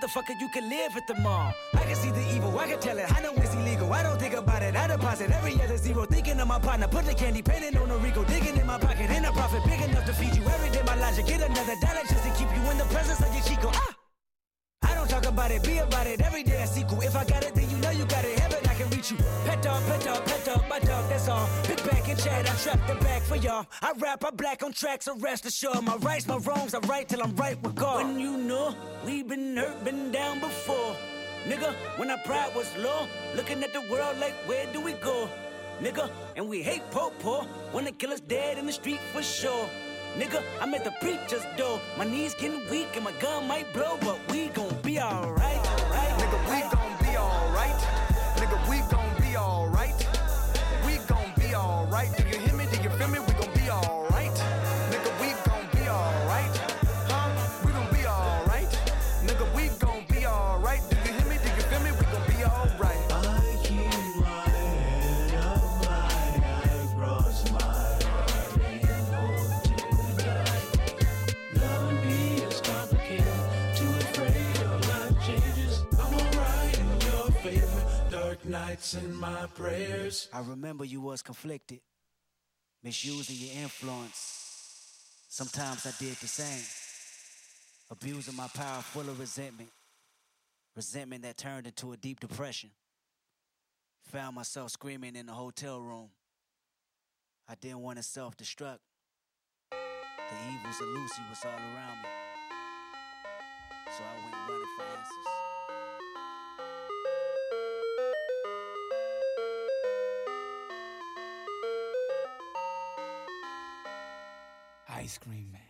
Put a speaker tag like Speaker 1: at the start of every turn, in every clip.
Speaker 1: Motherfucker, you can live at the mall. I can see the evil, I can tell it. I know it's illegal. I don't think about it. I deposit every other zero. Thinking of my partner, put the candy painting on a Rico. Digging in my pocket, in a profit big enough to feed you every day. My logic, get another dollar just to keep you in the presence of your Chico. Ah! I don't talk about it, be about it. Every day a sequel. If I got it, then you know you got it. Heaven, I can reach you. Pet dog, pet dog, Pick back and chat, I trap the back for y'all. I rap, I black on tracks, so rest assured. My rights, my wrongs, I right till I'm right with God. When you know, we been hurt, been down before. Nigga, when our pride was low, looking at the world like, where do we go? Nigga, and we hate po po, wanna kill us dead in the street for sure. Nigga, I'm at the preacher's door. My knees getting weak and my gun might blow, but we gon' be alright. Right,
Speaker 2: Nigga, we gon'
Speaker 3: nights and my prayers.
Speaker 1: I remember you was conflicted, misusing your influence. Sometimes I did the same, abusing my power full of resentment, resentment that turned into a deep depression. Found myself screaming in the hotel room. I didn't want to self destruct. The evils of Lucy was all around me. So I went running for answers. Ice cream man.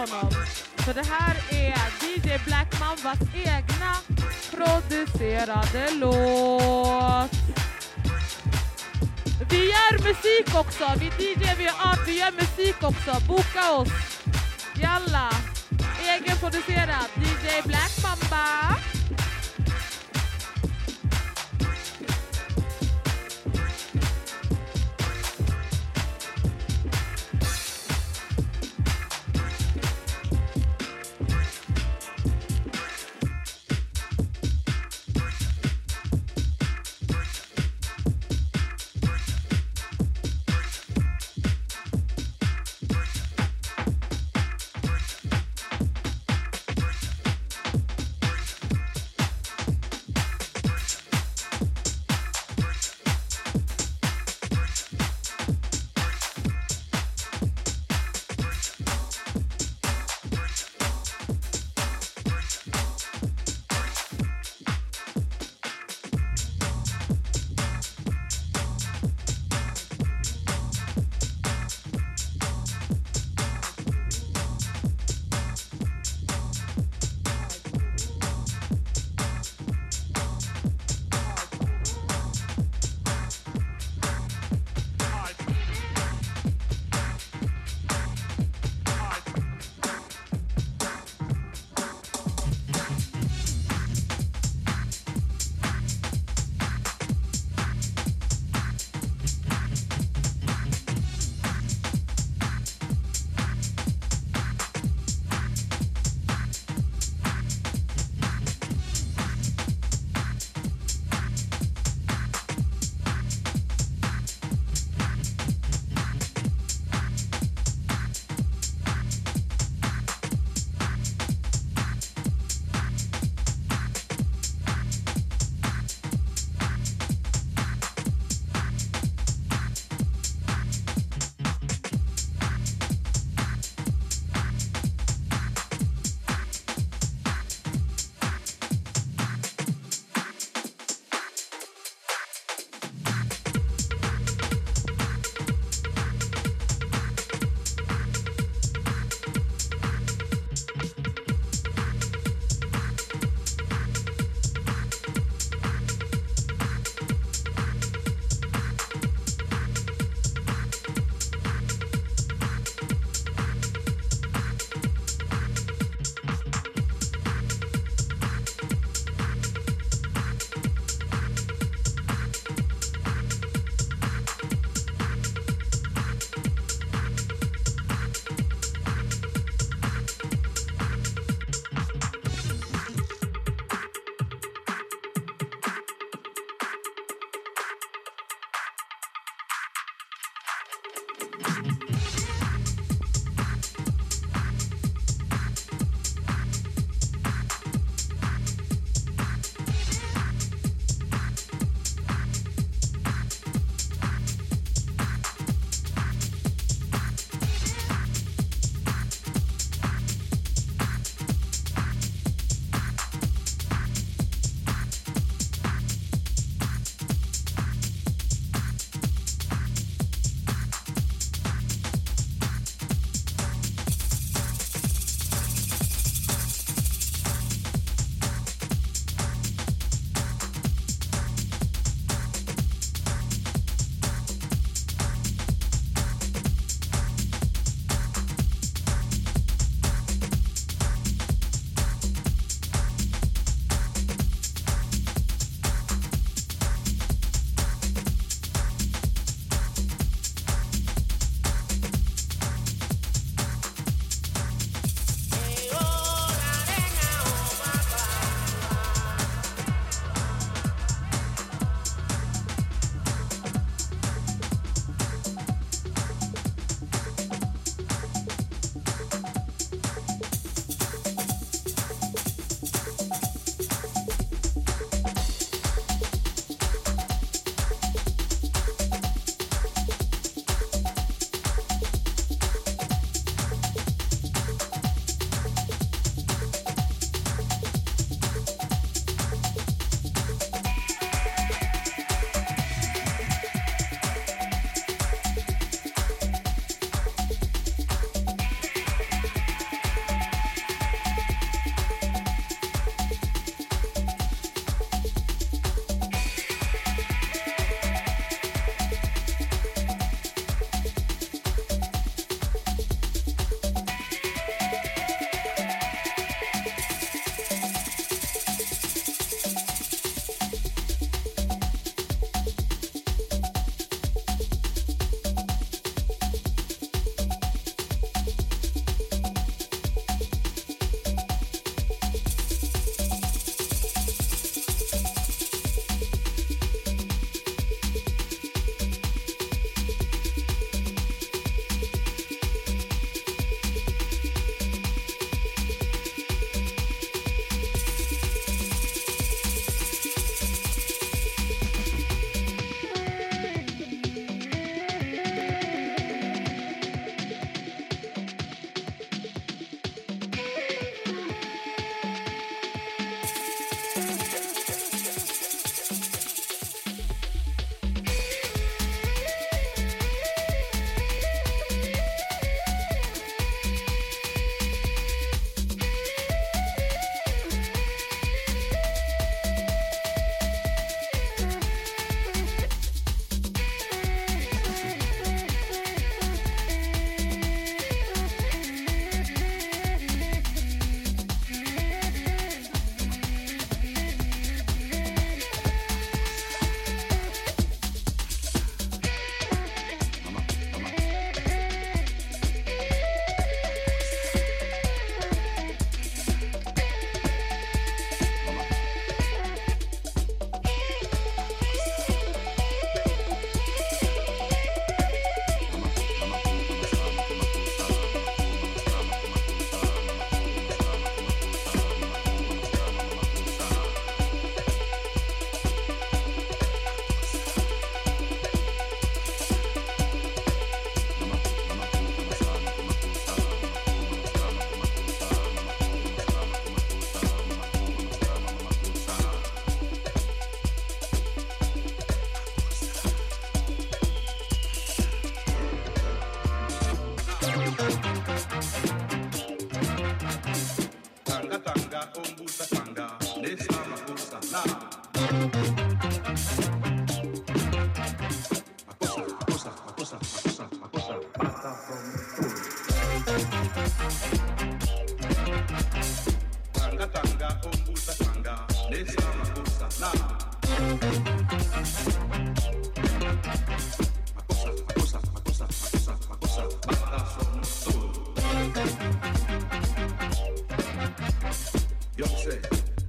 Speaker 4: Honom. Så det här är DJ Black Mambas egna producerade låt. Vi gör musik också. Vi DJ, vi gör art, vi gör musik också. Boka oss. Jalla. Egenproducerad DJ Black Mamba.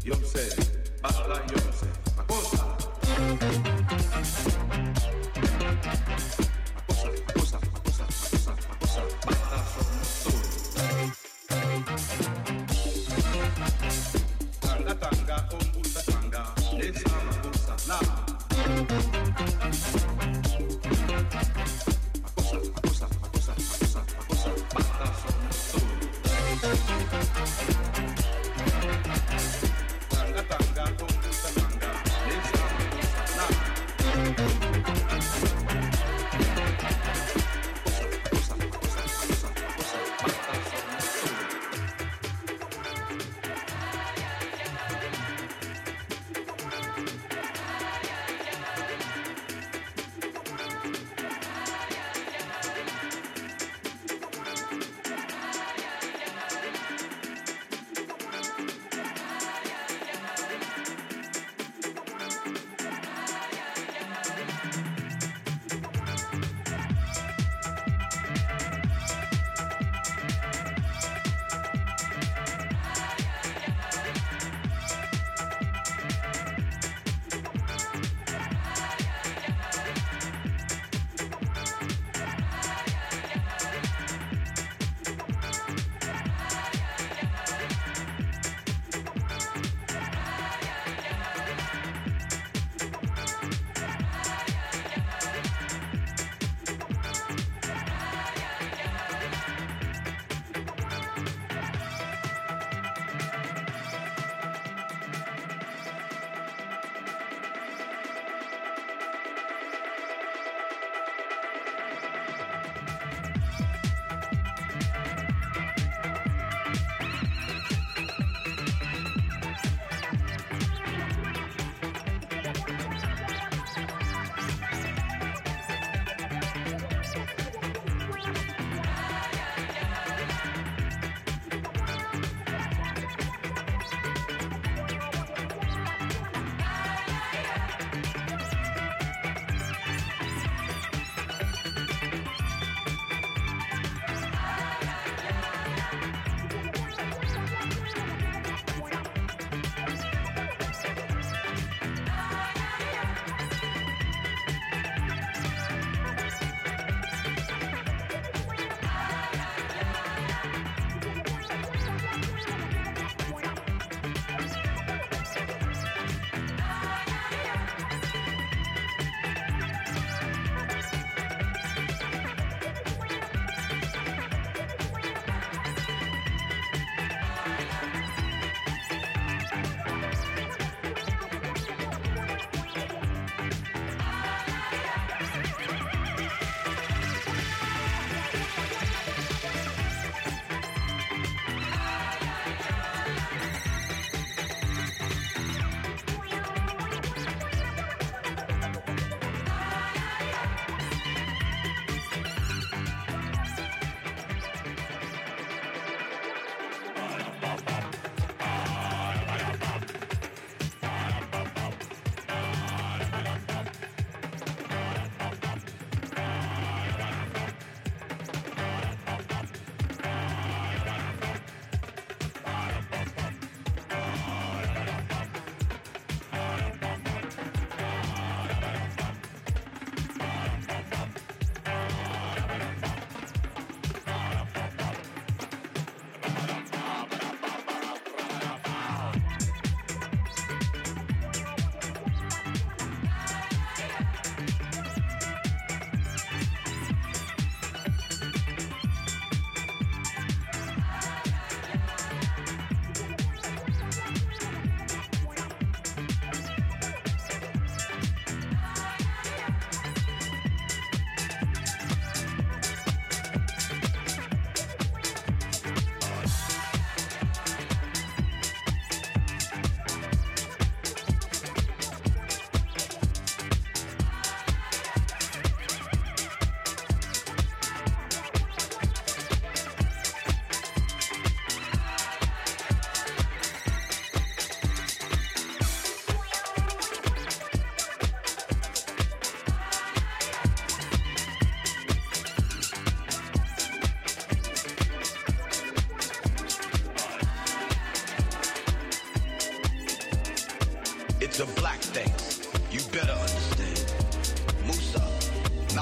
Speaker 5: Yomse bata yomse makosa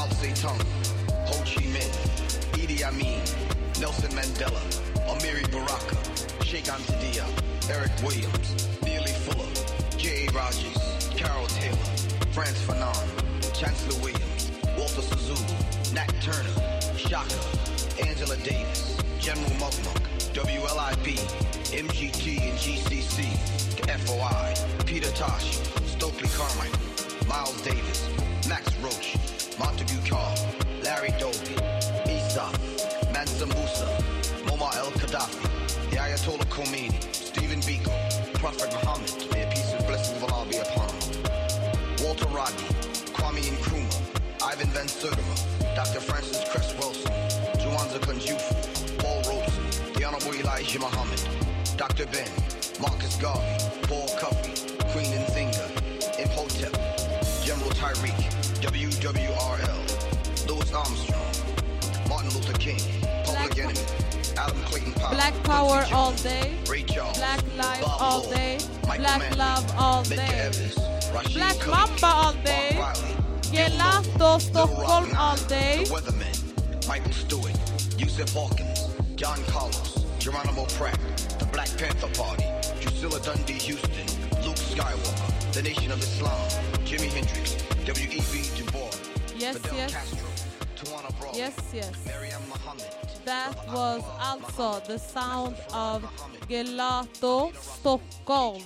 Speaker 6: Mao Zedong, Ho Chi Minh, Idi Amin, Nelson Mandela, Amiri Baraka, Sheikh Anta Eric Williams, Neely Fuller, J.A. Rogers, Carol Taylor, Frantz Fanon, Chancellor Williams, Walter Suzuki, Nat Turner, Shaka, Angela Davis, General Mugmug, WLIP, MGT and GCC, FOI, Peter Tosh, Stokely Carmichael, Miles Davis, Max Roach, Montague Carr, Larry Doby, Esau, Mansa Musa, Muammar El Gaddafi, the Ayatollah Khomeini, Stephen Biko, Prophet Muhammad, may a peace and blessings of Allah be upon him. Walter Rodney, Kwame Nkrumah, Ivan Van Sertima, Dr. Frances Cress Welsing, Jawanza Kunjufu, Paul Robeson, the Honorable Elijah Muhammad, Dr. Ben, Marcus Garvey, Paul Cuffe, Queen Nzinga, WWRL, Louis Armstrong, Martin Luther King, Public
Speaker 4: Black-
Speaker 6: Enemy, Adam Clayton Powell,
Speaker 4: Black power
Speaker 6: Jones,
Speaker 4: all day.
Speaker 6: Ray Charles,
Speaker 4: Black life
Speaker 6: Bob
Speaker 4: all
Speaker 6: Lord,
Speaker 4: day.
Speaker 6: Michael
Speaker 4: Black
Speaker 6: Manley,
Speaker 4: love all day.
Speaker 6: Rashid
Speaker 4: Black
Speaker 6: Khalifa,
Speaker 4: Mamba all day.
Speaker 6: Riley,
Speaker 4: Gelato
Speaker 6: Rock,
Speaker 4: Stockholm all day.
Speaker 6: The Weathermen, Michael Stewart, Yusuf Hawkins, John Carlos, Geronimo Pratt, the Black Panther Party, Drusilla Dunjee Houston, Luke Skywalker, the Nation of Islam, Jimi Hendrix, W.E.B. Du Bois,
Speaker 4: Yes,
Speaker 6: Fidel
Speaker 4: yes.
Speaker 6: Castro, Tawana Brown,
Speaker 4: Yes, yes.
Speaker 6: Maryam Muhammad,
Speaker 4: That was alltså the sound of Gelato Stockholm.